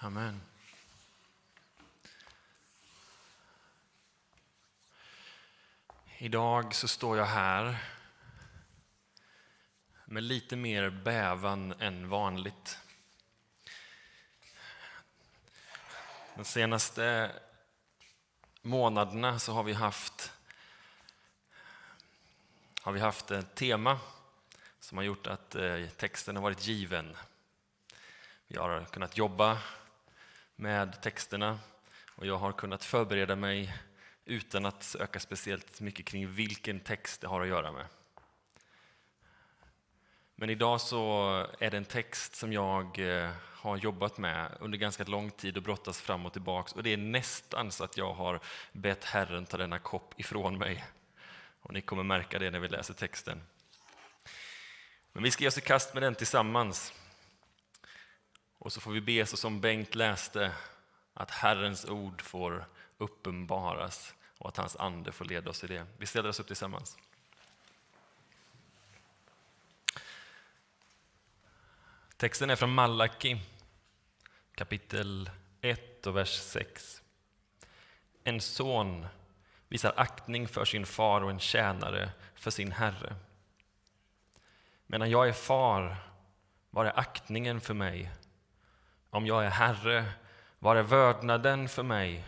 Amen. Idag så står jag här med lite mer bävan än vanligt. De senaste månaderna så har vi haft, har vi haft ett tema som har gjort att eh, texten har varit given. Vi har kunnat jobba med texterna och jag har kunnat förbereda mig utan att söka speciellt mycket kring vilken text det har att göra med. Men idag så är det en text som jag eh, har jobbat med under ganska lång tid och brottas fram och tillbaks och det är nästan så att jag har bett Herren ta denna kopp ifrån mig. Och ni kommer märka det när vi läser texten. Men vi ska ge oss i kast med den tillsammans. Och så får vi be så som Bengt läste, att Herrens ord får uppenbaras och att hans ande får leda oss i det. Vi ställer oss upp tillsammans. Texten är från Malaki, kapitel 1 och vers 6. En son visar aktning för sin far och en tjänare för sin herre. Medan jag är far, var är aktningen för mig? Om jag är herre, var är vördnaden för mig?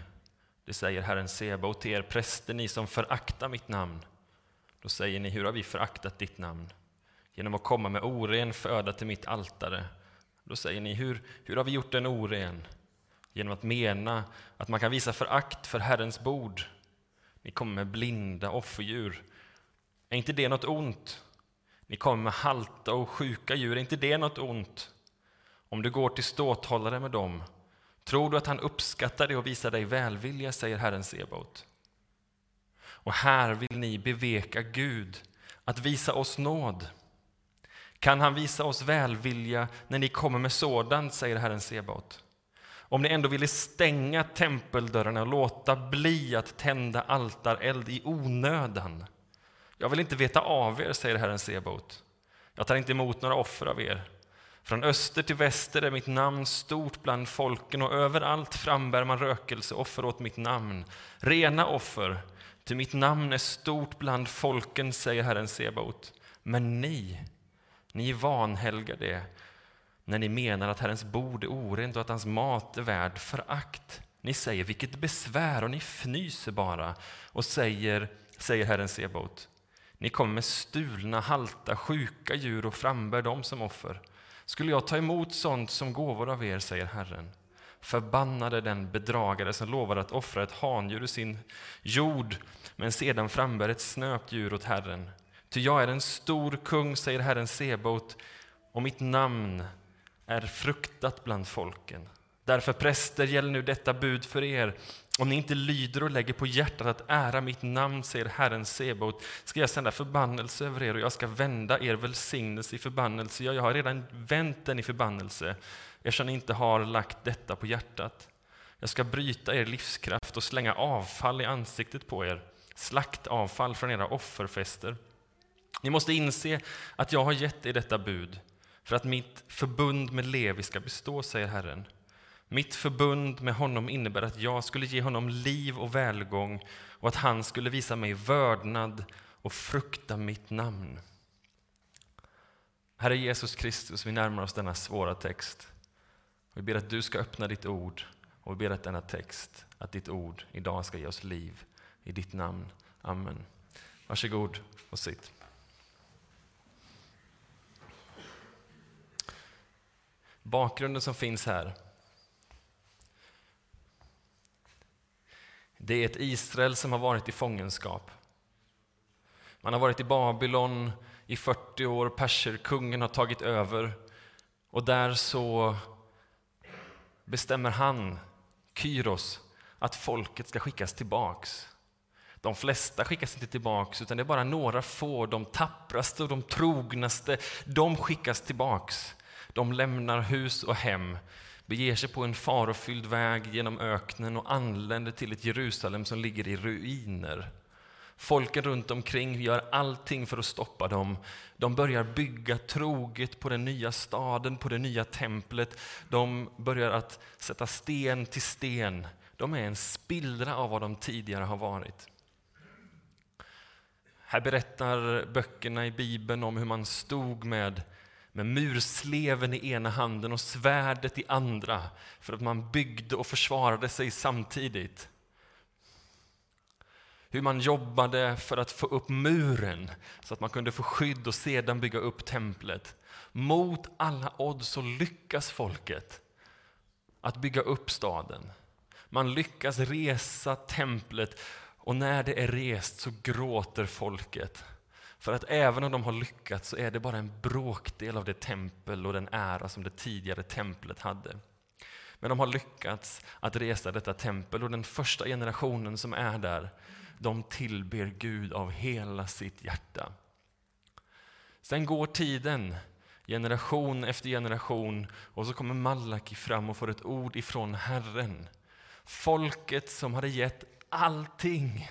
Det säger Herren Sebaot till er präster, ni som föraktar mitt namn. Då säger ni, hur har vi föraktat ditt namn? Genom att komma med oren föda till mitt altare. Då säger ni, hur, hur har vi gjort den oren? Genom att mena att man kan visa förakt för Herrens bord. Ni kommer med blinda offerdjur. Är inte det något ont? Ni kommer med halta och sjuka djur. Är inte det något ont? Om du går till ståthållare med dem, tror du att han uppskattar det och visar dig välvilja, säger Herren Sebaot. Och här vill ni beveka Gud, att visa oss nåd. Kan han visa oss välvilja när ni kommer med sådant, säger Herren Sebaot. Om ni ändå ville stänga tempeldörrarna och låta bli att tända altareld i onödan. Jag vill inte veta av er, säger Herren Sebaot. Jag tar inte emot några offer av er. Från öster till väster är mitt namn stort bland folken och överallt frambär man rökelseoffer åt mitt namn, rena offer, till mitt namn är stort bland folken, säger Herren Sebaot. Men ni, ni vanhelgar det när ni menar att Herrens bord är orent och att hans mat är värd förakt. Ni säger vilket besvär och ni fnyser bara och säger, säger Herren Sebaot. Ni kommer med stulna, halta, sjuka djur och frambär dem som offer. Skulle jag ta emot sånt som gåvor av er, säger Herren. Förbannade den bedragare som lovar att offra ett handjur ur sin jord, men sedan frambär ett snöpt djur åt Herren. Ty jag är en stor kung, säger Herren Sebaot, och mitt namn är fruktat bland folken. Därför präster gäller nu detta bud för er. Om ni inte lyder och lägger på hjärtat att ära mitt namn, säger Herren Sebaot, ska jag sända förbannelse över er och jag ska vända er välsignelse i förbannelse. Ja, jag har redan vänt den i förbannelse, eftersom ni inte har lagt detta på hjärtat. Jag ska bryta er livskraft och slänga avfall i ansiktet på er, slaktavfall från era offerfester. Ni måste inse att jag har gett er detta bud för att mitt förbund med Levi ska bestå, säger Herren. Mitt förbund med honom innebär att jag skulle ge honom liv och välgång och att han skulle visa mig vördnad och frukta mitt namn. Herre Jesus Kristus, vi närmar oss denna svåra text. Vi ber att du ska öppna ditt ord och vi ber att denna text, att ditt ord idag ska ge oss liv. I ditt namn. Amen. Varsågod och sitt. Bakgrunden som finns här Det är ett Israel som har varit i fångenskap. Man har varit i Babylon i 40 år, perserkungen har tagit över och där så bestämmer han, Kyros, att folket ska skickas tillbaks. De flesta skickas inte tillbaks, utan det är bara några få, de tappraste och de trognaste, de skickas tillbaks. De lämnar hus och hem beger sig på en farofylld väg genom öknen och anländer till ett Jerusalem som ligger i ruiner. Folken runt omkring gör allting för att stoppa dem. De börjar bygga troget på den nya staden, på det nya templet. De börjar att sätta sten till sten. De är en spillra av vad de tidigare har varit. Här berättar böckerna i Bibeln om hur man stod med, med mursleven i ena handen och svärdet i andra för att man byggde och försvarade sig samtidigt. Hur man jobbade för att få upp muren så att man kunde få skydd och sedan bygga upp templet. Mot alla odds så lyckas folket att bygga upp staden. Man lyckas resa templet och när det är rest så gråter folket. För att även om de har lyckats så är det bara en bråkdel av det tempel och den ära som det tidigare templet hade. Men de har lyckats att resa detta tempel och den första generationen som är där, de tillber Gud av hela sitt hjärta. Sen går tiden, generation efter generation, och så kommer Malaki fram och får ett ord ifrån Herren. Folket som hade gett allting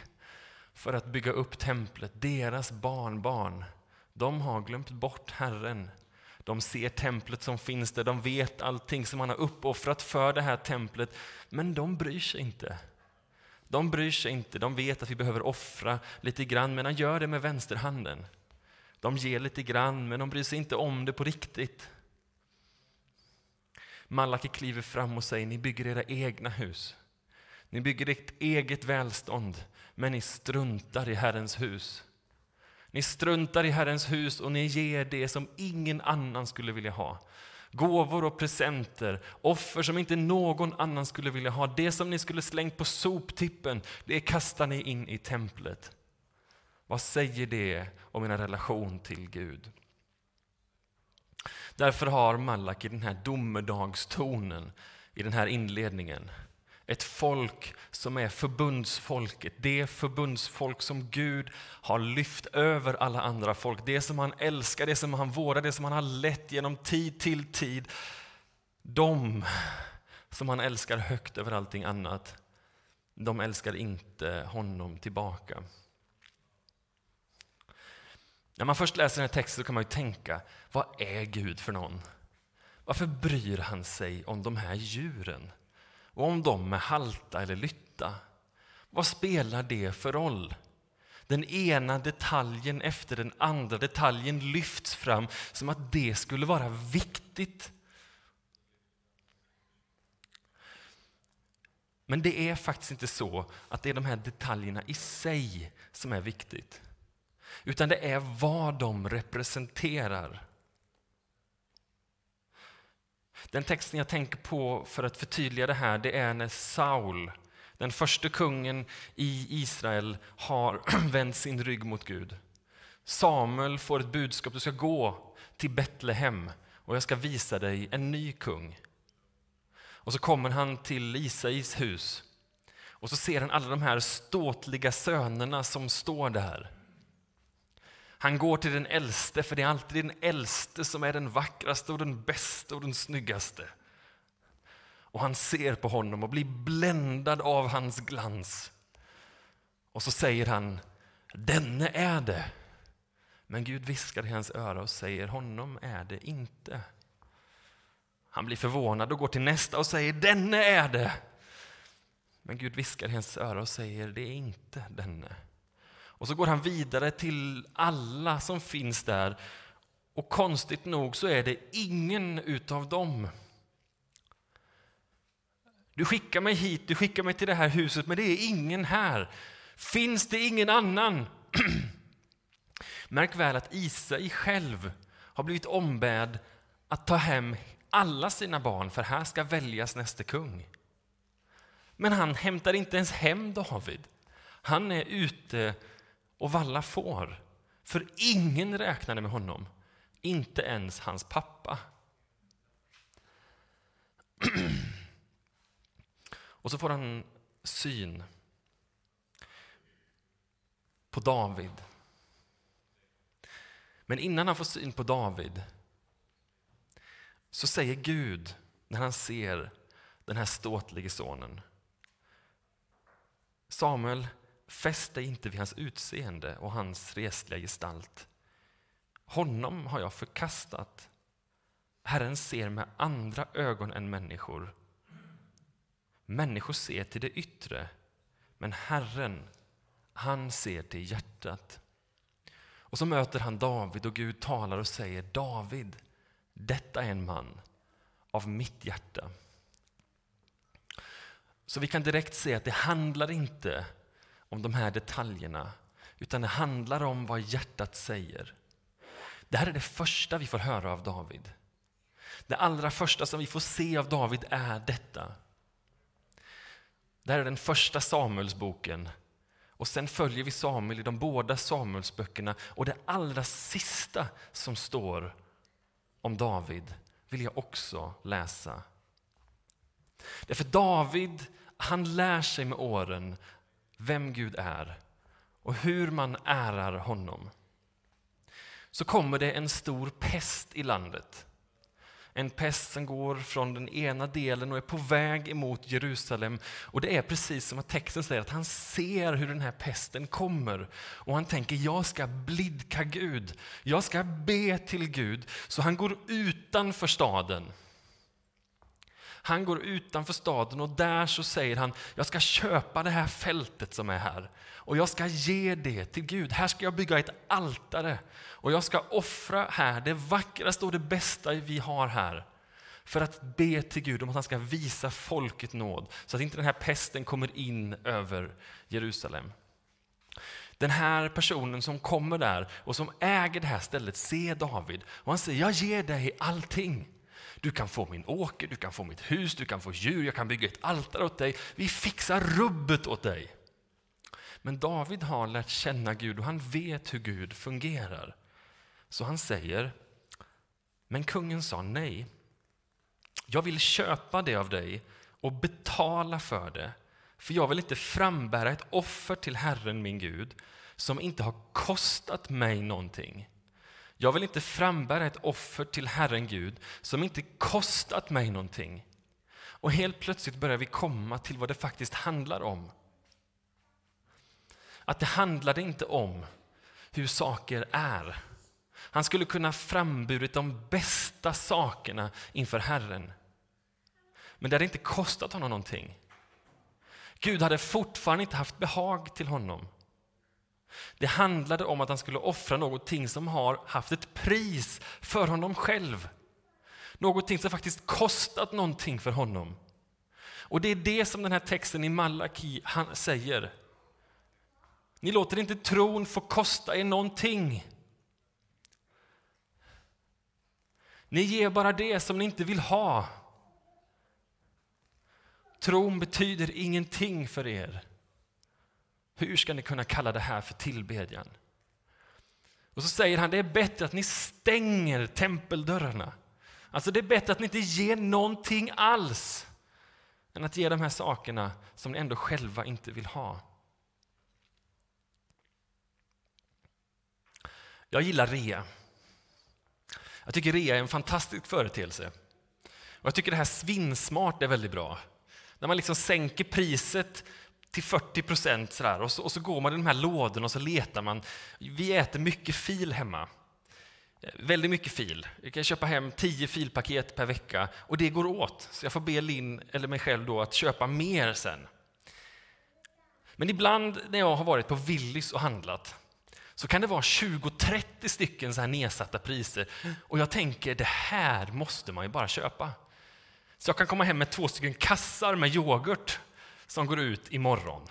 för att bygga upp templet, deras barnbarn, de har glömt bort Herren. De ser templet som finns där, de vet allting som han har uppoffrat för det här templet, men de bryr sig inte. De bryr sig inte, de vet att vi behöver offra lite grann, men han gör det med vänsterhanden. De ger lite grann, men de bryr sig inte om det på riktigt. Malaki kliver fram och säger, ni bygger era egna hus. Ni bygger ert eget välstånd, men ni struntar i Herrens hus. Ni struntar i Herrens hus och ni ger det som ingen annan skulle vilja ha. Gåvor och presenter, offer som inte någon annan skulle vilja ha. Det som ni skulle slängt på soptippen, det kastar ni in i templet. Vad säger det om er relation till Gud? Därför har Malak i den här domedagstonen i den här inledningen ett folk som är förbundsfolket, det förbundsfolk som Gud har lyft över alla andra folk. Det som han älskar, det som han vårdar, det som han har lett genom tid till tid. De som han älskar högt över allting annat, de älskar inte honom tillbaka. När man först läser den här texten kan man ju tänka, vad är Gud för någon? Varför bryr han sig om de här djuren? Och om de är halta eller lytta, vad spelar det för roll? Den ena detaljen efter den andra detaljen lyfts fram som att det skulle vara viktigt. Men det är faktiskt inte så att det är de här detaljerna i sig som är viktigt. Utan det är vad de representerar. Den texten jag tänker på för att förtydliga det här, det är när Saul, den första kungen i Israel, har vänt sin rygg mot Gud. Samuel får ett budskap, du ska gå till Betlehem och jag ska visa dig en ny kung. Och så kommer han till Isais hus och så ser han alla de här ståtliga sönerna som står där. Han går till den äldste, för det är alltid den äldste som är den vackraste och den bästa och den snyggaste. Och han ser på honom och blir bländad av hans glans. Och så säger han, denne är det. Men Gud viskar i hans öra och säger, honom är det inte. Han blir förvånad och går till nästa och säger, denne är det. Men Gud viskar i hans öra och säger, det är inte denne. Och så går han vidare till alla som finns där. Och konstigt nog så är det ingen utav dem. Du skickar mig hit, du skickar mig till det här huset, men det är ingen här. Finns det ingen annan? Märk väl att Isai själv har blivit ombedd att ta hem alla sina barn, för här ska väljas nästa kung. Men han hämtar inte ens hem David. Han är ute och valla får. För ingen räknade med honom, inte ens hans pappa. och så får han syn på David. Men innan han får syn på David så säger Gud, när han ser den här ståtlige sonen Samuel, fäst dig inte vid hans utseende och hans resliga gestalt. Honom har jag förkastat. Herren ser med andra ögon än människor. Människor ser till det yttre, men Herren, han ser till hjärtat. Och så möter han David och Gud talar och säger David, detta är en man av mitt hjärta. Så vi kan direkt se att det handlar inte om de här detaljerna, utan det handlar om vad hjärtat säger. Det här är det första vi får höra av David. Det allra första som vi får se av David är detta. Det här är den första Samuelsboken. Och sen följer vi Samuel i de båda Samuelsböckerna. Och det allra sista som står om David vill jag också läsa. Därför David, han lär sig med åren vem Gud är och hur man ärar honom. Så kommer det en stor pest i landet. En pest som går från den ena delen och är på väg emot Jerusalem. Och det är precis som att texten säger att han ser hur den här pesten kommer. Och han tänker, jag ska blidka Gud. Jag ska be till Gud. Så han går utanför staden. Han går utanför staden och där så säger han, jag ska köpa det här fältet som är här och jag ska ge det till Gud. Här ska jag bygga ett altare och jag ska offra här det vackraste och det bästa vi har här för att be till Gud om att han ska visa folket nåd så att inte den här pesten kommer in över Jerusalem. Den här personen som kommer där och som äger det här stället ser David och han säger, jag ger dig allting. Du kan få min åker, du kan få mitt hus, du kan få djur, jag kan bygga ett altare åt dig. Vi fixar rubbet åt dig. Men David har lärt känna Gud och han vet hur Gud fungerar. Så han säger, men kungen sa nej. Jag vill köpa det av dig och betala för det, för jag vill inte frambära ett offer till Herren min Gud som inte har kostat mig någonting. Jag vill inte frambära ett offer till Herren Gud som inte kostat mig någonting. Och helt plötsligt börjar vi komma till vad det faktiskt handlar om. Att det handlade inte om hur saker är. Han skulle kunna framburit de bästa sakerna inför Herren. Men det hade inte kostat honom någonting. Gud hade fortfarande inte haft behag till honom. Det handlade om att han skulle offra någonting som har haft ett pris för honom själv. Någonting som faktiskt kostat någonting för honom. Och det är det som den här texten i Malaki säger. Ni låter inte tron få kosta er någonting. Ni ger bara det som ni inte vill ha. Tron betyder ingenting för er. Hur ska ni kunna kalla det här för tillbedjan? Och så säger han, det är bättre att ni stänger tempeldörrarna. Alltså det är bättre att ni inte ger någonting alls än att ge de här sakerna som ni ändå själva inte vill ha. Jag gillar rea. Jag tycker rea är en fantastisk företeelse. Och jag tycker det här svinsmart är väldigt bra. När man liksom sänker priset till 40 procent och, så, och så går man i de här lådorna och så letar man. Vi äter mycket fil hemma. Väldigt mycket fil. Jag kan köpa hem 10 filpaket per vecka och det går åt. Så jag får be Linn eller mig själv då att köpa mer sen. Men ibland när jag har varit på Willys och handlat så kan det vara 20-30 stycken så här nedsatta priser och jag tänker det här måste man ju bara köpa. Så jag kan komma hem med två stycken kassar med yoghurt som går ut imorgon.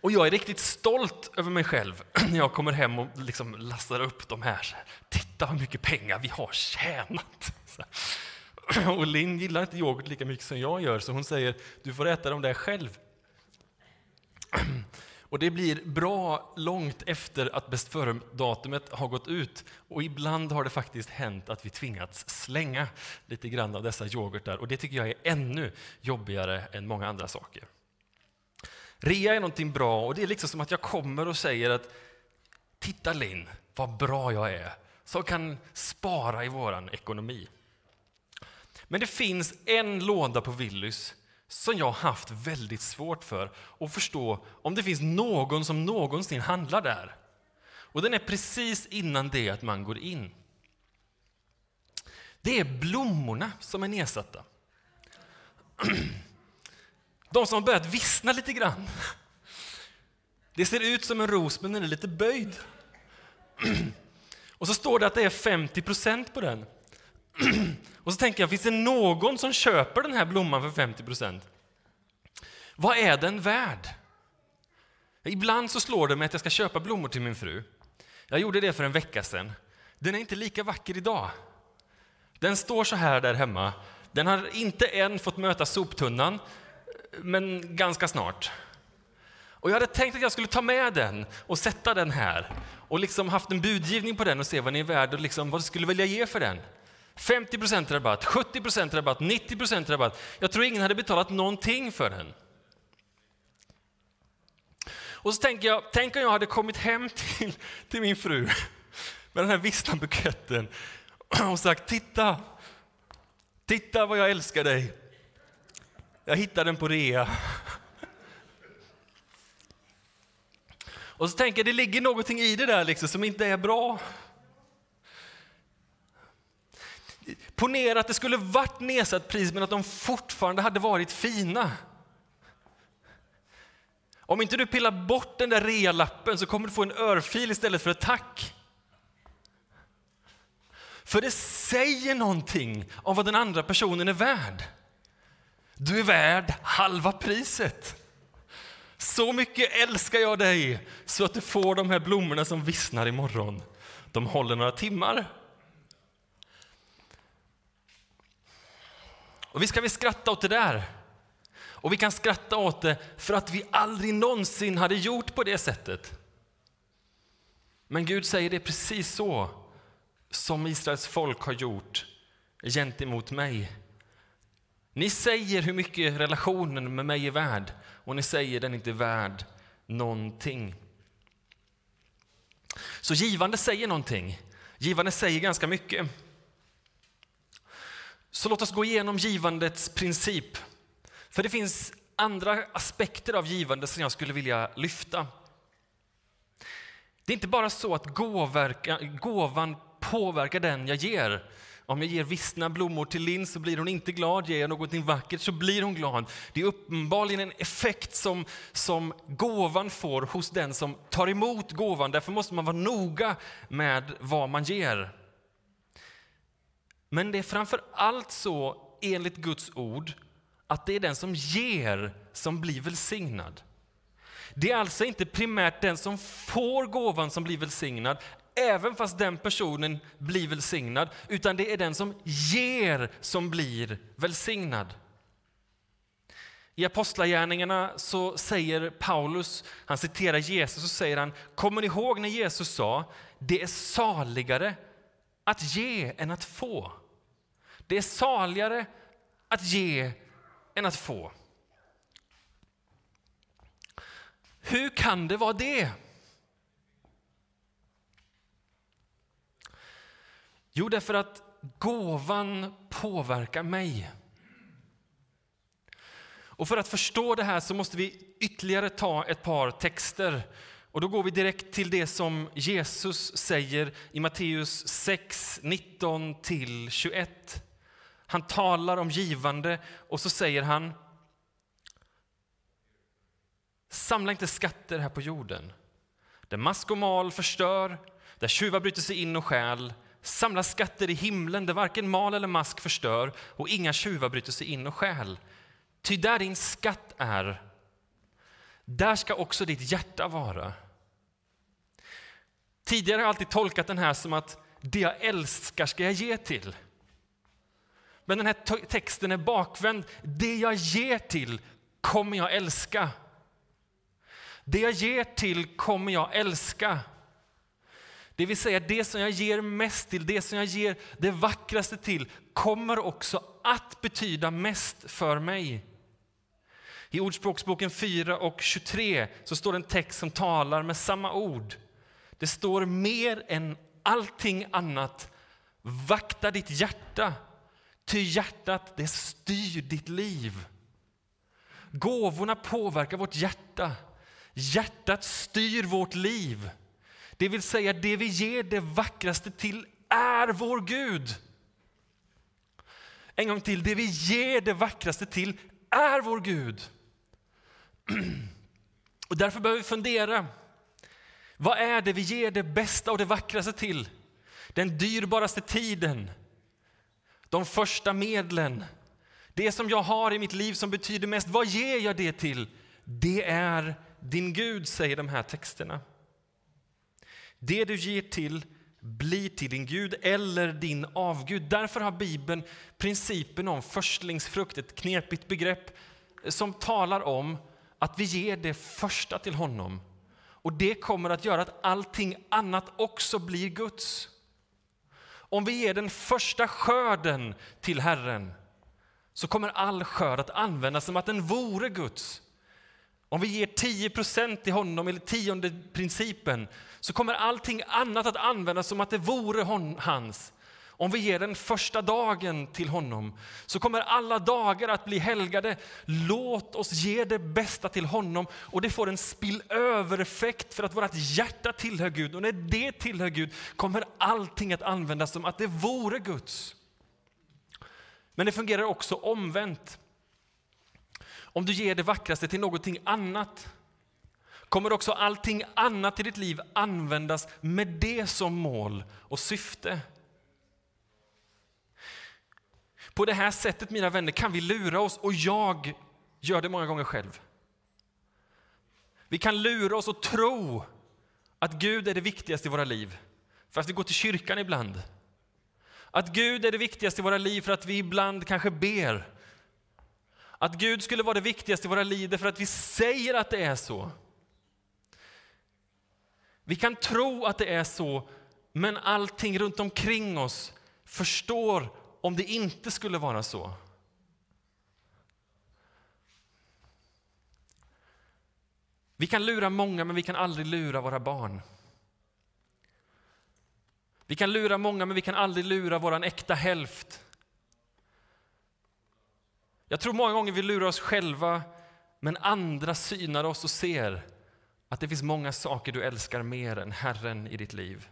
Och jag är riktigt stolt över mig själv när jag kommer hem och liksom lastar upp de här. Titta hur mycket pengar vi har tjänat! Och Linn gillar inte yoghurt lika mycket som jag gör, så hon säger du får äta dem där själv. Och det blir bra långt efter att bäst före-datumet har gått ut. Och ibland har det faktiskt hänt att vi tvingats slänga lite grann av dessa yoghurtar. Och det tycker jag är ännu jobbigare än många andra saker. Rea är någonting bra och det är liksom som att jag kommer och säger att Titta Linn, vad bra jag är, som kan spara i våran ekonomi. Men det finns en låda på Willys som jag haft väldigt svårt för att förstå om det finns någon som någonsin handlar där. Och den är precis innan det att man går in. Det är blommorna som är nedsatta. De som har börjat vissna lite grann. Det ser ut som en ros, men den är lite böjd. Och så står det att det är 50 procent på den. Och så tänker jag, finns det någon som köper den här blomman för 50 procent? Vad är den värd? Ibland så slår det mig att jag ska köpa blommor till min fru. Jag gjorde det för en vecka sedan. Den är inte lika vacker idag. Den står så här där hemma. Den har inte än fått möta soptunnan, men ganska snart. Och jag hade tänkt att jag skulle ta med den och sätta den här och liksom haft en budgivning på den och se vad ni är värd och liksom vad du skulle vilja ge för den. 50 rabatt, 70 rabatt, 90 rabatt. Jag tror ingen hade betalat någonting för den. Och så tänker jag, tänk om jag hade kommit hem till, till min fru med den här vissna buketten och sagt titta, titta vad jag älskar dig. Jag hittade den på rea. Och så tänker jag, det ligger någonting i det där liksom som inte är bra. Ponera att det skulle varit nedsatt pris men att de fortfarande hade varit fina. Om inte du pillar bort den där realappen så kommer du få en örfil istället för ett tack. För det säger någonting om vad den andra personen är värd. Du är värd halva priset. Så mycket älskar jag dig så att du får de här blommorna som vissnar imorgon. De håller några timmar. Och visst kan vi skratta åt det där. Och vi kan skratta åt det för att vi aldrig någonsin hade gjort på det sättet. Men Gud säger det precis så som Israels folk har gjort gentemot mig. Ni säger hur mycket relationen med mig är värd och ni säger den inte är värd någonting. Så givande säger någonting. Givande säger ganska mycket. Så låt oss gå igenom givandets princip. För det finns andra aspekter av givande som jag skulle vilja lyfta. Det är inte bara så att gåverka, gåvan påverkar den jag ger. Om jag ger vissna blommor till Linn så blir hon inte glad. Ger jag någonting vackert så blir hon glad. Det är uppenbarligen en effekt som, som gåvan får hos den som tar emot gåvan. Därför måste man vara noga med vad man ger. Men det är framför allt så, enligt Guds ord, att det är den som ger som blir välsignad. Det är alltså inte primärt den som får gåvan som blir välsignad, även fast den personen blir välsignad, utan det är den som ger som blir välsignad. I Apostlagärningarna så säger Paulus, han citerar Jesus och säger han, kommer ni ihåg när Jesus sa, det är saligare att ge än att få. Det är saligare att ge än att få. Hur kan det vara det? Jo, därför att gåvan påverkar mig. Och för att förstå det här så måste vi ytterligare ta ett par texter. Och då går vi direkt till det som Jesus säger i Matteus 6, 19-21. Han talar om givande och så säger han Samla inte skatter här på jorden där mask och mal förstör, där tjuvar bryter sig in och stjäl Samla skatter i himlen där varken mal eller mask förstör och inga tjuvar bryter sig in och stjäl. Ty där din skatt är, där ska också ditt hjärta vara. Tidigare har jag alltid tolkat den här som att det jag älskar ska jag ge till. Men den här texten är bakvänd. Det jag ger till kommer jag älska. Det jag ger till kommer jag älska. Det vill säga, det som jag ger mest till, det som jag ger det vackraste till, kommer också att betyda mest för mig. I Ordspråksboken 4 och 23 så står en text som talar med samma ord. Det står mer än allting annat, vakta ditt hjärta, ty hjärtat det styr ditt liv. Gåvorna påverkar vårt hjärta. Hjärtat styr vårt liv. Det vill säga, det vi ger det vackraste till är vår Gud. En gång till, det vi ger det vackraste till är vår Gud. Och därför behöver vi fundera. Vad är det vi ger det bästa och det vackraste till? Den dyrbaraste tiden, de första medlen, det som jag har i mitt liv som betyder mest. Vad ger jag det till? Det är din Gud, säger de här texterna. Det du ger till blir till din Gud eller din avgud. Därför har Bibeln principen om förstlingsfrukt, ett knepigt begrepp som talar om att vi ger det första till honom. Och det kommer att göra att allting annat också blir Guds. Om vi ger den första skörden till Herren så kommer all skörd att användas som att den vore Guds. Om vi ger 10 till honom, eller tionde principen, så kommer allting annat att användas som att det vore hans. Om vi ger den första dagen till honom så kommer alla dagar att bli helgade. Låt oss ge det bästa till honom och det får en spillövereffekt för att vårt hjärta tillhör Gud. Och när det tillhör Gud kommer allting att användas som att det vore Guds. Men det fungerar också omvänt. Om du ger det vackraste till någonting annat kommer också allting annat i ditt liv användas med det som mål och syfte. På det här sättet, mina vänner, kan vi lura oss och jag gör det många gånger själv. Vi kan lura oss och tro att Gud är det viktigaste i våra liv för att vi går till kyrkan ibland. Att Gud är det viktigaste i våra liv för att vi ibland kanske ber. Att Gud skulle vara det viktigaste i våra liv för att vi säger att det är så. Vi kan tro att det är så, men allting runt omkring oss förstår om det inte skulle vara så. Vi kan lura många, men vi kan aldrig lura våra barn. Vi kan lura många, men vi kan aldrig lura vår äkta hälft. Jag tror många gånger vi lurar oss själva, men andra synar oss och ser att det finns många saker du älskar mer än Herren i ditt liv.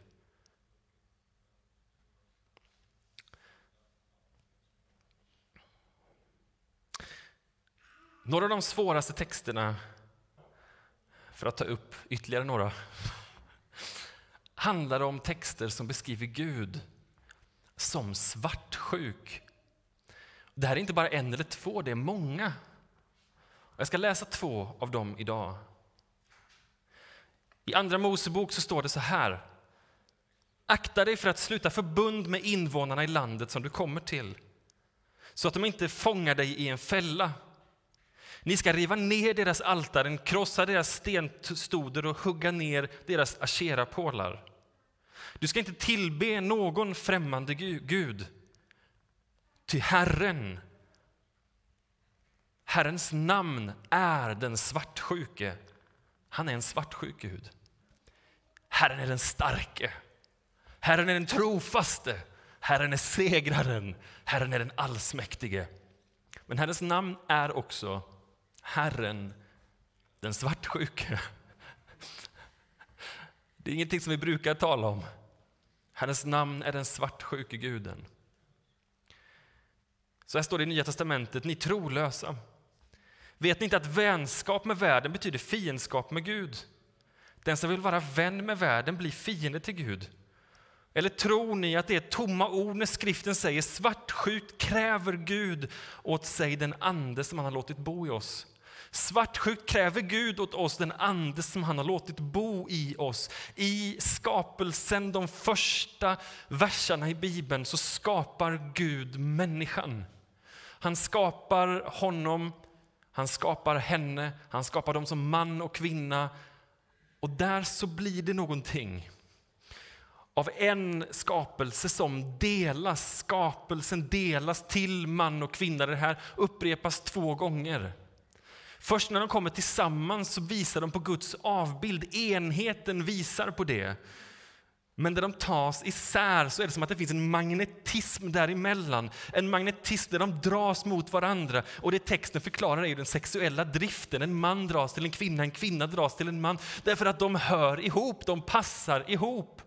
Några av de svåraste texterna, för att ta upp ytterligare några, handlar om texter som beskriver Gud som svartsjuk. Det här är inte bara en eller två, det är många. Jag ska läsa två av dem idag. I Andra Mosebok så står det så här. Akta dig för att sluta förbund med invånarna i landet som du kommer till, så att de inte fångar dig i en fälla. Ni ska riva ner deras altaren, krossa deras stenstoder och hugga ner deras asherapålar. Du ska inte tillbe någon främmande gud, till Herren, Herrens namn är den svartsjuke. Han är en svartsjuk Gud. Herren är den starke. Herren är den trofaste. Herren är segraren. Herren är den allsmäktige. Men Herrens namn är också Herren, den svartsjuke. Det är ingenting som vi brukar tala om. Herrens namn är den svartsjuke guden. Så här står det i Nya testamentet, ni trolösa. Vet ni inte att vänskap med världen betyder fiendskap med Gud? Den som vill vara vän med världen blir fiende till Gud. Eller tror ni att det är tomma ord när skriften säger svartsjukt kräver Gud åt sig den ande som han har låtit bo i oss? Svartsjukt kräver Gud åt oss den ande som han har låtit bo i oss. I skapelsen, de första verserna i Bibeln, så skapar Gud människan. Han skapar honom, han skapar henne, han skapar dem som man och kvinna. Och där så blir det någonting av en skapelse som delas. Skapelsen delas till man och kvinna. Det här upprepas två gånger. Först när de kommer tillsammans så visar de på Guds avbild. Enheten visar på det. Men när de tas isär så är det som att det finns en magnetism däremellan. En magnetism där de dras mot varandra. Och det texten förklarar är ju den sexuella driften. En man dras till en kvinna, en kvinna dras till en man. Därför att de hör ihop, de passar ihop.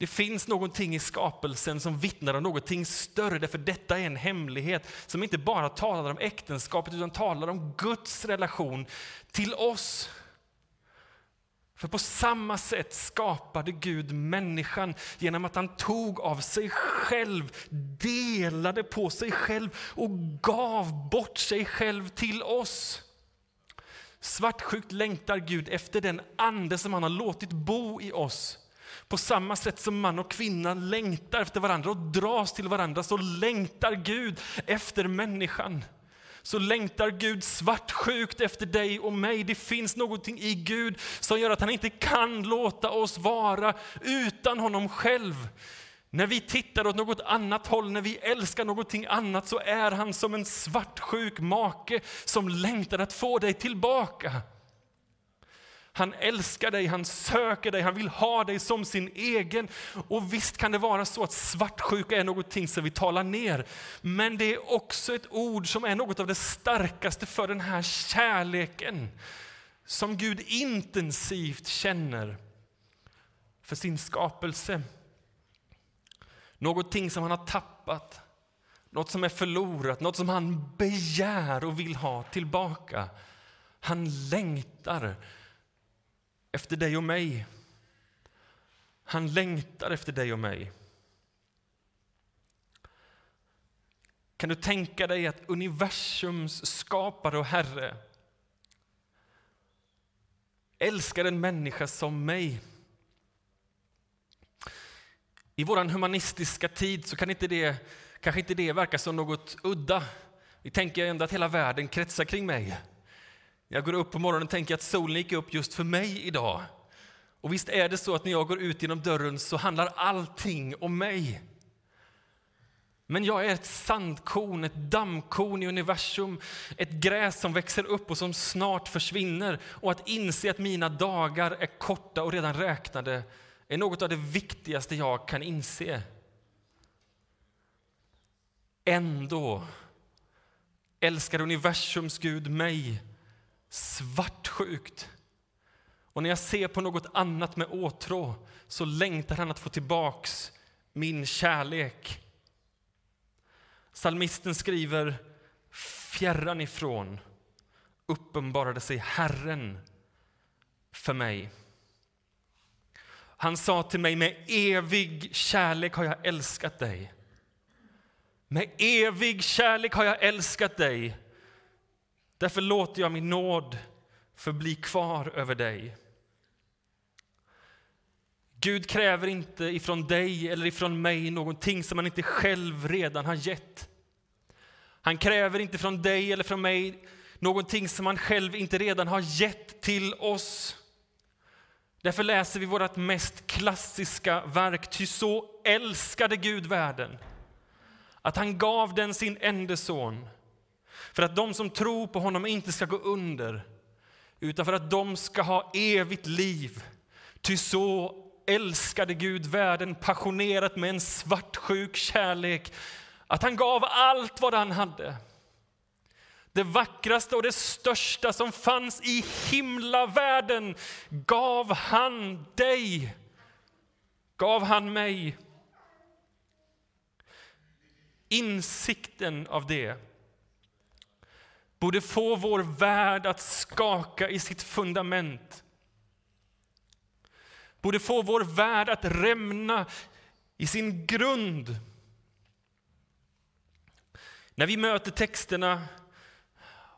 Det finns någonting i skapelsen som vittnar om någonting större, därför detta är en hemlighet som inte bara talar om äktenskapet utan talar om Guds relation till oss. För på samma sätt skapade Gud människan genom att han tog av sig själv, delade på sig själv och gav bort sig själv till oss. Svartsjukt längtar Gud efter den ande som han har låtit bo i oss. På samma sätt som man och kvinna längtar efter varandra och dras till varandra så längtar Gud efter människan så längtar Gud svartsjukt efter dig och mig. Det finns någonting i Gud som gör att han inte kan låta oss vara utan honom själv. När vi tittar åt något annat håll, när vi älskar någonting annat så är han som en svartsjuk make som längtar att få dig tillbaka. Han älskar dig, han söker dig, han vill ha dig som sin egen. Och visst kan det vara så att svartsjuka är någonting som vi talar ner. Men det är också ett ord som är något av det starkaste för den här kärleken som Gud intensivt känner för sin skapelse. Någonting som han har tappat, något som är förlorat, något som han begär och vill ha tillbaka. Han längtar efter dig och mig. Han längtar efter dig och mig. Kan du tänka dig att universums skapare och Herre älskar en människa som mig? I vår humanistiska tid så kan inte det, kanske inte det verka som något udda. Vi tänker ändå att hela världen kretsar kring mig. Jag går upp på morgonen och tänker att solen gick upp just för mig idag. Och visst är det så att när jag går ut genom dörren så handlar allting om mig. Men jag är ett sandkorn, ett dammkorn i universum, ett gräs som växer upp och som snart försvinner. Och att inse att mina dagar är korta och redan räknade är något av det viktigaste jag kan inse. Ändå älskar universums Gud mig svartsjukt. Och när jag ser på något annat med åtrå så längtar han att få tillbaks min kärlek. Salmisten skriver fjärran ifrån uppenbarade sig Herren för mig. Han sa till mig, med evig kärlek har jag älskat dig. Med evig kärlek har jag älskat dig. Därför låter jag min nåd förbli kvar över dig. Gud kräver inte ifrån dig eller ifrån mig någonting som han inte själv redan har gett. Han kräver inte från dig eller från mig någonting som han själv inte redan har gett till oss. Därför läser vi vårt mest klassiska verk, ty så älskade Gud världen att han gav den sin enda son för att de som tror på honom inte ska gå under, utan för att de ska ha evigt liv. Ty så älskade Gud världen passionerat med en svartsjuk kärlek att han gav allt vad han hade. Det vackraste och det största som fanns i himlavärlden gav han dig, gav han mig. Insikten av det borde få vår värld att skaka i sitt fundament. Borde få vår värld att rämna i sin grund. När vi möter texterna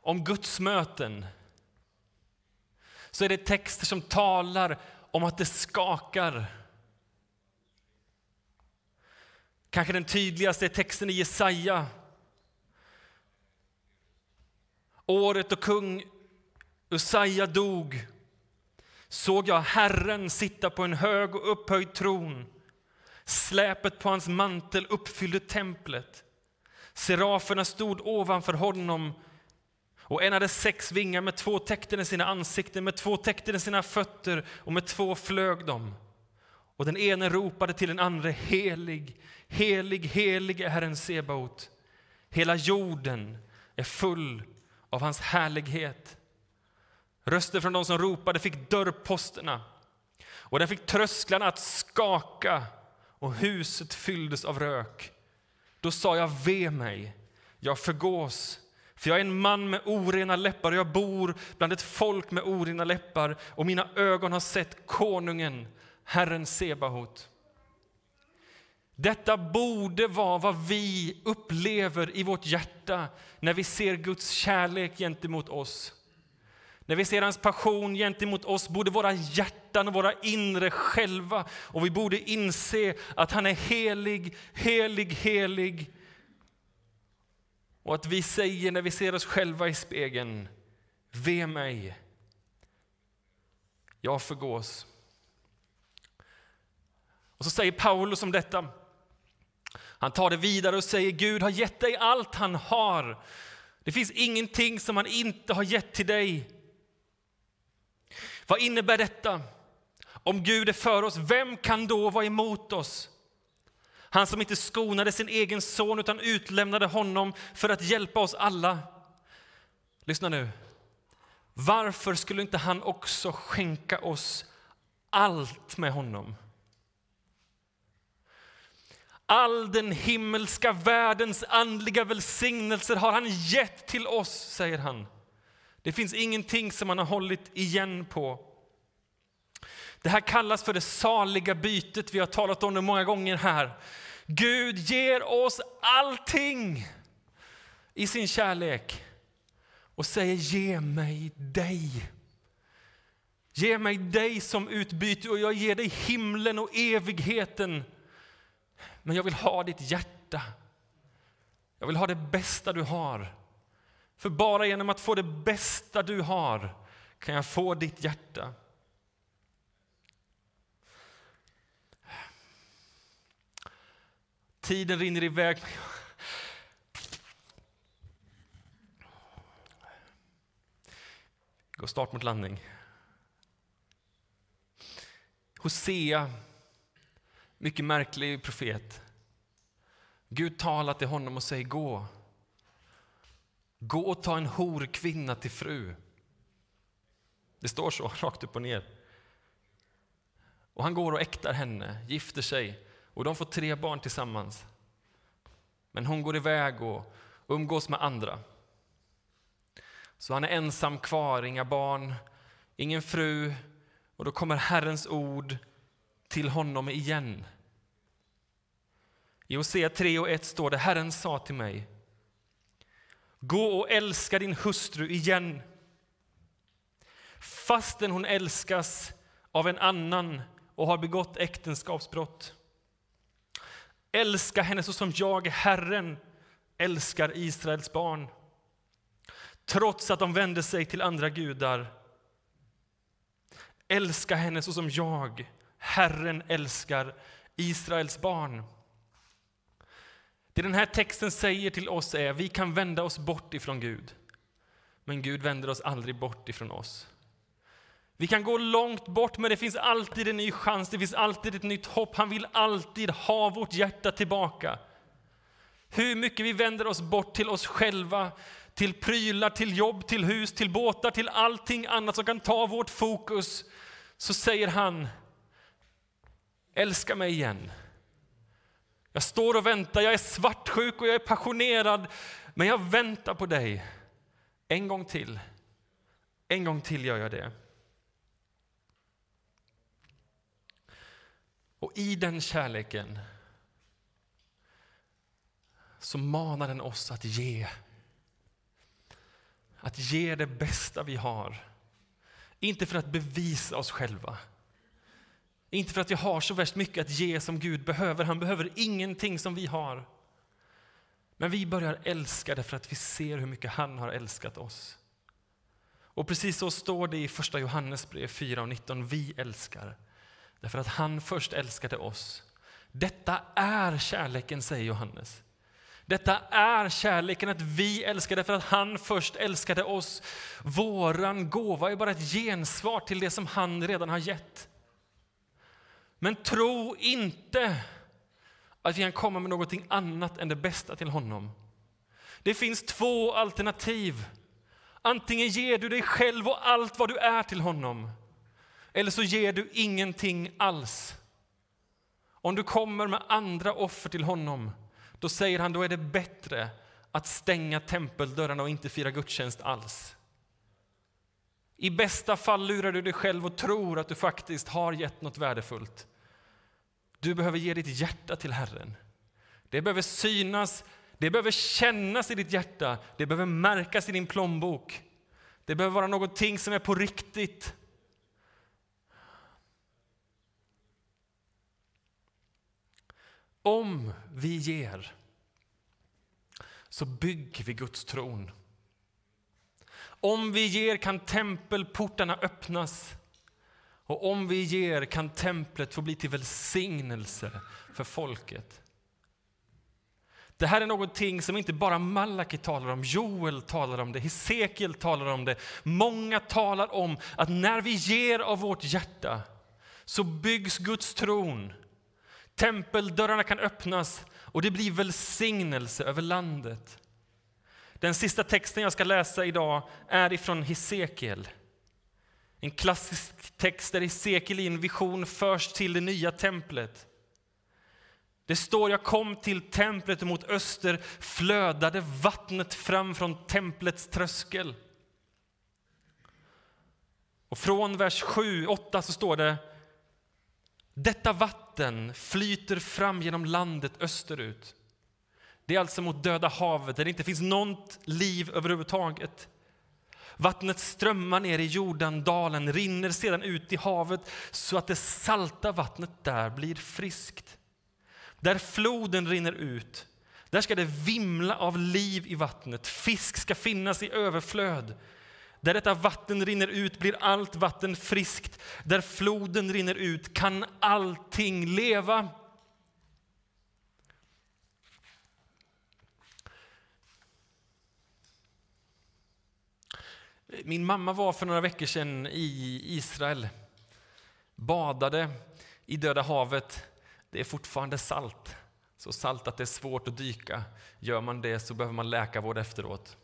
om Guds möten så är det texter som talar om att det skakar. Kanske den tydligaste är texten i Jesaja Året då kung Usaja dog såg jag Herren sitta på en hög och upphöjd tron. Släpet på hans mantel uppfyllde templet. Seraferna stod ovanför honom och en hade sex vingar, med två täckten i sina ansikten, med två täckten i sina fötter och med två flög de. Och den ene ropade till den andra, helig, helig, helig är Herren Sebaot. Hela jorden är full av hans härlighet. Röster från de som ropade fick dörrposterna och den fick trösklarna att skaka och huset fylldes av rök. Då sa jag, ve mig, jag förgås, för jag är en man med orena läppar och jag bor bland ett folk med orena läppar och mina ögon har sett konungen, Herren Sebahot. Detta borde vara vad vi upplever i vårt hjärta när vi ser Guds kärlek gentemot oss. När vi ser hans passion gentemot oss borde våra hjärtan och våra inre själva och vi borde inse att han är helig, helig, helig. Och att vi säger när vi ser oss själva i spegeln, ve mig, jag förgås. Och så säger Paulus om detta. Han tar det vidare och säger Gud har gett dig allt han har. Det finns ingenting som han inte har gett till dig. Vad innebär detta? Om Gud är för oss, vem kan då vara emot oss? Han som inte skonade sin egen son utan utlämnade honom för att hjälpa oss alla. Lyssna nu. Varför skulle inte han också skänka oss allt med honom? All den himmelska världens andliga välsignelser har han gett till oss, säger han. Det finns ingenting som han har hållit igen på. Det här kallas för det saliga bytet. Vi har talat om det många gånger här. Gud ger oss allting i sin kärlek och säger ge mig dig. Ge mig dig som utbyte och jag ger dig himlen och evigheten. Men jag vill ha ditt hjärta. Jag vill ha det bästa du har. För bara genom att få det bästa du har kan jag få ditt hjärta. Tiden rinner iväg. Gå start mot landning. Hosea, mycket märklig profet. Gud talar till honom och säger gå. Gå och ta en horkvinna till fru. Det står så, rakt upp och ner. Och han går och äktar henne, gifter sig och de får tre barn tillsammans. Men hon går iväg och umgås med andra. Så han är ensam kvar, inga barn, ingen fru. Och då kommer Herrens ord till honom igen. I Hosea 3 och 1 står det, Herren sa till mig, gå och älska din hustru igen. Fastän hon älskas av en annan och har begått äktenskapsbrott. Älska henne så som jag, Herren, älskar Israels barn. Trots att de vände sig till andra gudar. Älska henne så som jag, Herren, älskar Israels barn. Det den här texten säger till oss är vi kan vända oss bort ifrån Gud. Men Gud vänder oss aldrig bort ifrån oss. Vi kan gå långt bort, men det finns alltid en ny chans, det finns alltid ett nytt hopp. Han vill alltid ha vårt hjärta tillbaka. Hur mycket vi vänder oss bort till oss själva, till prylar, till jobb, till hus, till båtar, till allting annat som kan ta vårt fokus, så säger han, älska mig igen. Jag står och väntar, jag är svartsjuk och jag är passionerad, men jag väntar på dig. En gång till. En gång till gör jag det. Och i den kärleken så manar den oss att ge. Att ge det bästa vi har. Inte för att bevisa oss själva. Inte för att vi har så värst mycket att ge som Gud behöver. Han behöver ingenting som vi har. Men vi börjar älska därför för att vi ser hur mycket han har älskat oss. Och precis så står det i första Johannesbrev 4 och 19. Vi älskar Därför att han först älskade oss. Detta är kärleken, säger Johannes. Detta är kärleken, att vi älskar därför att han först älskade oss. Våran gåva är bara ett gensvar till det som han redan har gett. Men tro inte att vi kan komma med någonting annat än det bästa till honom. Det finns två alternativ. Antingen ger du dig själv och allt vad du är till honom, eller så ger du ingenting alls. Om du kommer med andra offer till honom, då säger han då är det bättre att stänga tempeldörrarna och inte fira gudstjänst alls. I bästa fall lurar du dig själv och tror att du faktiskt har gett något värdefullt. Du behöver ge ditt hjärta till Herren. Det behöver synas, det behöver kännas i ditt hjärta, det behöver märkas i din plånbok. Det behöver vara någonting som är på riktigt. Om vi ger så bygger vi Guds tron. Om vi ger kan tempelportarna öppnas. Och om vi ger kan templet få bli till välsignelse för folket. Det här är någonting som inte bara Malaki talar om, Joel talar om det, Hesekiel talar om det. Många talar om att när vi ger av vårt hjärta så byggs Guds tron. Tempeldörrarna kan öppnas och det blir välsignelse över landet. Den sista texten jag ska läsa idag är ifrån Hesekiel. En klassisk text där Hesekiel i en vision förs till det nya templet. Det står, jag kom till templet och mot öster flödade vattnet fram från templets tröskel. Och från vers 7, 8 så står det, detta vatten flyter fram genom landet österut. Det är alltså mot Döda havet, där det inte finns något liv överhuvudtaget. Vattnet strömmar ner i Jordandalen, rinner sedan ut i havet så att det salta vattnet där blir friskt. Där floden rinner ut, där ska det vimla av liv i vattnet. Fisk ska finnas i överflöd. Där detta vatten rinner ut blir allt vatten friskt. Där floden rinner ut kan allting leva. Min mamma var för några veckor sedan i Israel, badade i Döda havet. Det är fortfarande salt, så salt att det är svårt att dyka. Gör man det så behöver man läkarvård efteråt.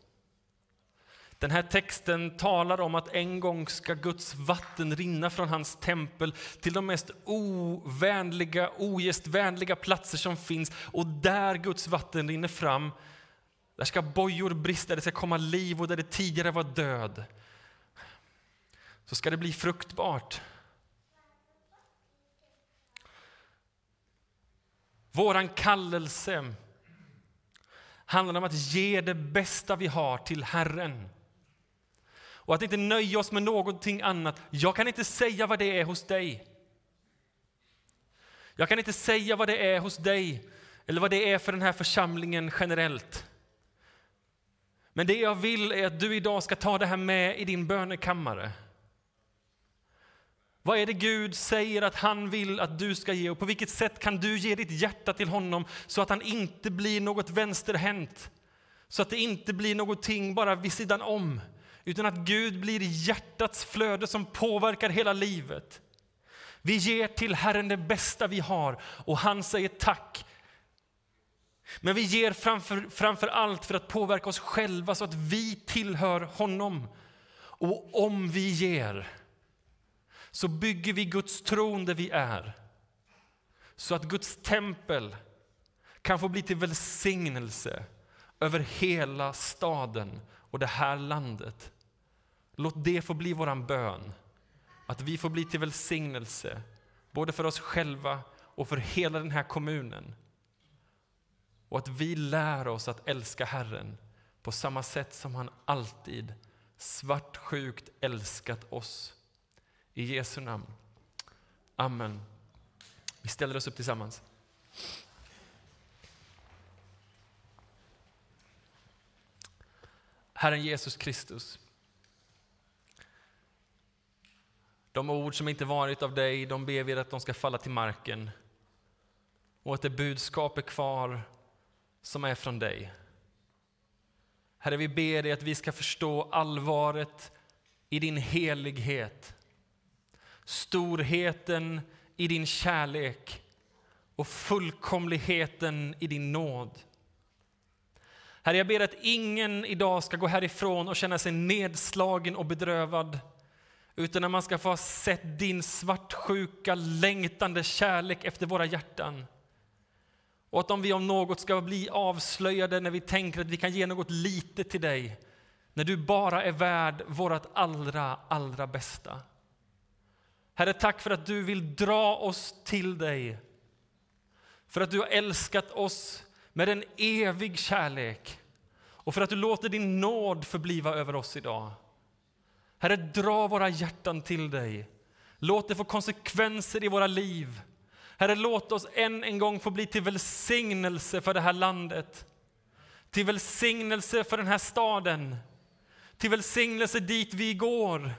Den här texten talar om att en gång ska Guds vatten rinna från hans tempel till de mest ovänliga, ogästvänliga platser som finns. Och där Guds vatten rinner fram, där ska bojor brista, det ska komma liv och där det tidigare var död. Så ska det bli fruktbart. Våran kallelse handlar om att ge det bästa vi har till Herren. Och att inte nöja oss med någonting annat. Jag kan inte säga vad det är hos dig. Jag kan inte säga vad det är hos dig eller vad det är för den här församlingen generellt. Men det jag vill är att du idag ska ta det här med i din bönekammare. Vad är det Gud säger att han vill att du ska ge och på vilket sätt kan du ge ditt hjärta till honom så att han inte blir något vänsterhänt? Så att det inte blir någonting bara vid sidan om, utan att Gud blir hjärtats flöde som påverkar hela livet. Vi ger till Herren det bästa vi har och han säger tack men vi ger framför, framför allt för att påverka oss själva så att vi tillhör honom. Och om vi ger så bygger vi Guds tron där vi är. Så att Guds tempel kan få bli till välsignelse över hela staden och det här landet. Låt det få bli vår bön. Att vi får bli till välsignelse både för oss själva och för hela den här kommunen. Och att vi lär oss att älska Herren på samma sätt som han alltid svartsjukt älskat oss. I Jesu namn. Amen. Vi ställer oss upp tillsammans. Herren Jesus Kristus. De ord som inte varit av dig, de ber vi att de ska falla till marken. Och att det budskap är kvar som är från dig. Herre, vi ber dig att vi ska förstå allvaret i din helighet. Storheten i din kärlek och fullkomligheten i din nåd. Herre, jag ber att ingen idag ska gå härifrån och känna sig nedslagen och bedrövad, utan att man ska få ha sett din svartsjuka, längtande kärlek efter våra hjärtan. Och att om vi om något ska bli avslöjade när vi tänker att vi kan ge något lite till dig, när du bara är värd vårt allra, allra bästa. Herre, tack för att du vill dra oss till dig. För att du har älskat oss med en evig kärlek och för att du låter din nåd förbliva över oss idag. Herre, dra våra hjärtan till dig. Låt det få konsekvenser i våra liv. Herre, låt oss än en gång få bli till välsignelse för det här landet. Till välsignelse för den här staden. Till välsignelse dit vi går.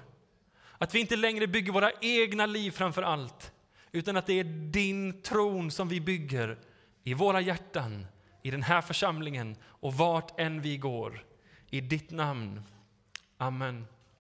Att vi inte längre bygger våra egna liv framför allt, utan att det är din tron som vi bygger i våra hjärtan, i den här församlingen och vart än vi går. I ditt namn. Amen.